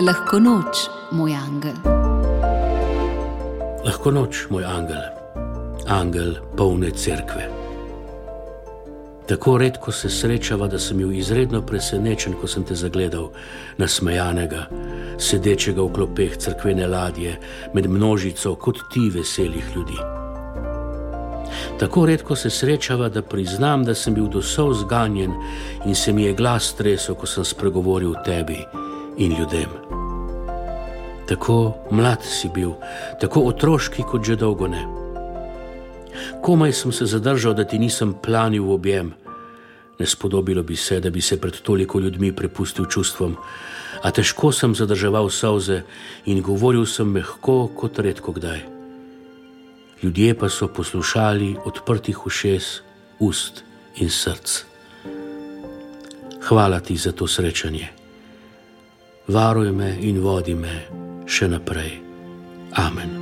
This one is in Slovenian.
Lahko noč, moj angel. Lahko noč, moj angel, angel polne cerkve. Tako redko se srečava, da sem bil izredno presenečen, ko sem te zagledal, nasmejanega, sedečega v klopeh crkvene ladje, med množico kot ti veselih ljudi. Tako redko se srečava, da priznam, da sem bil dosov zganjen in se mi je glas tresel, ko sem spregovoril tebi in ljudem. Tako mlad si bil, tako otroški kot že dolgo ne. Komaj sem se zadržal, da ti nisem planil v objem. Ne spodobilo bi se, da bi se pred toliko ljudmi prepustil čustvom, a težko sem zadrževal solze in govoril sem mehko kot redko kdaj. Ljudje pa so poslušali odprtih ušes, ust in src. Hvala ti za to srečanje. Varuj me in vodi me še naprej. Amen.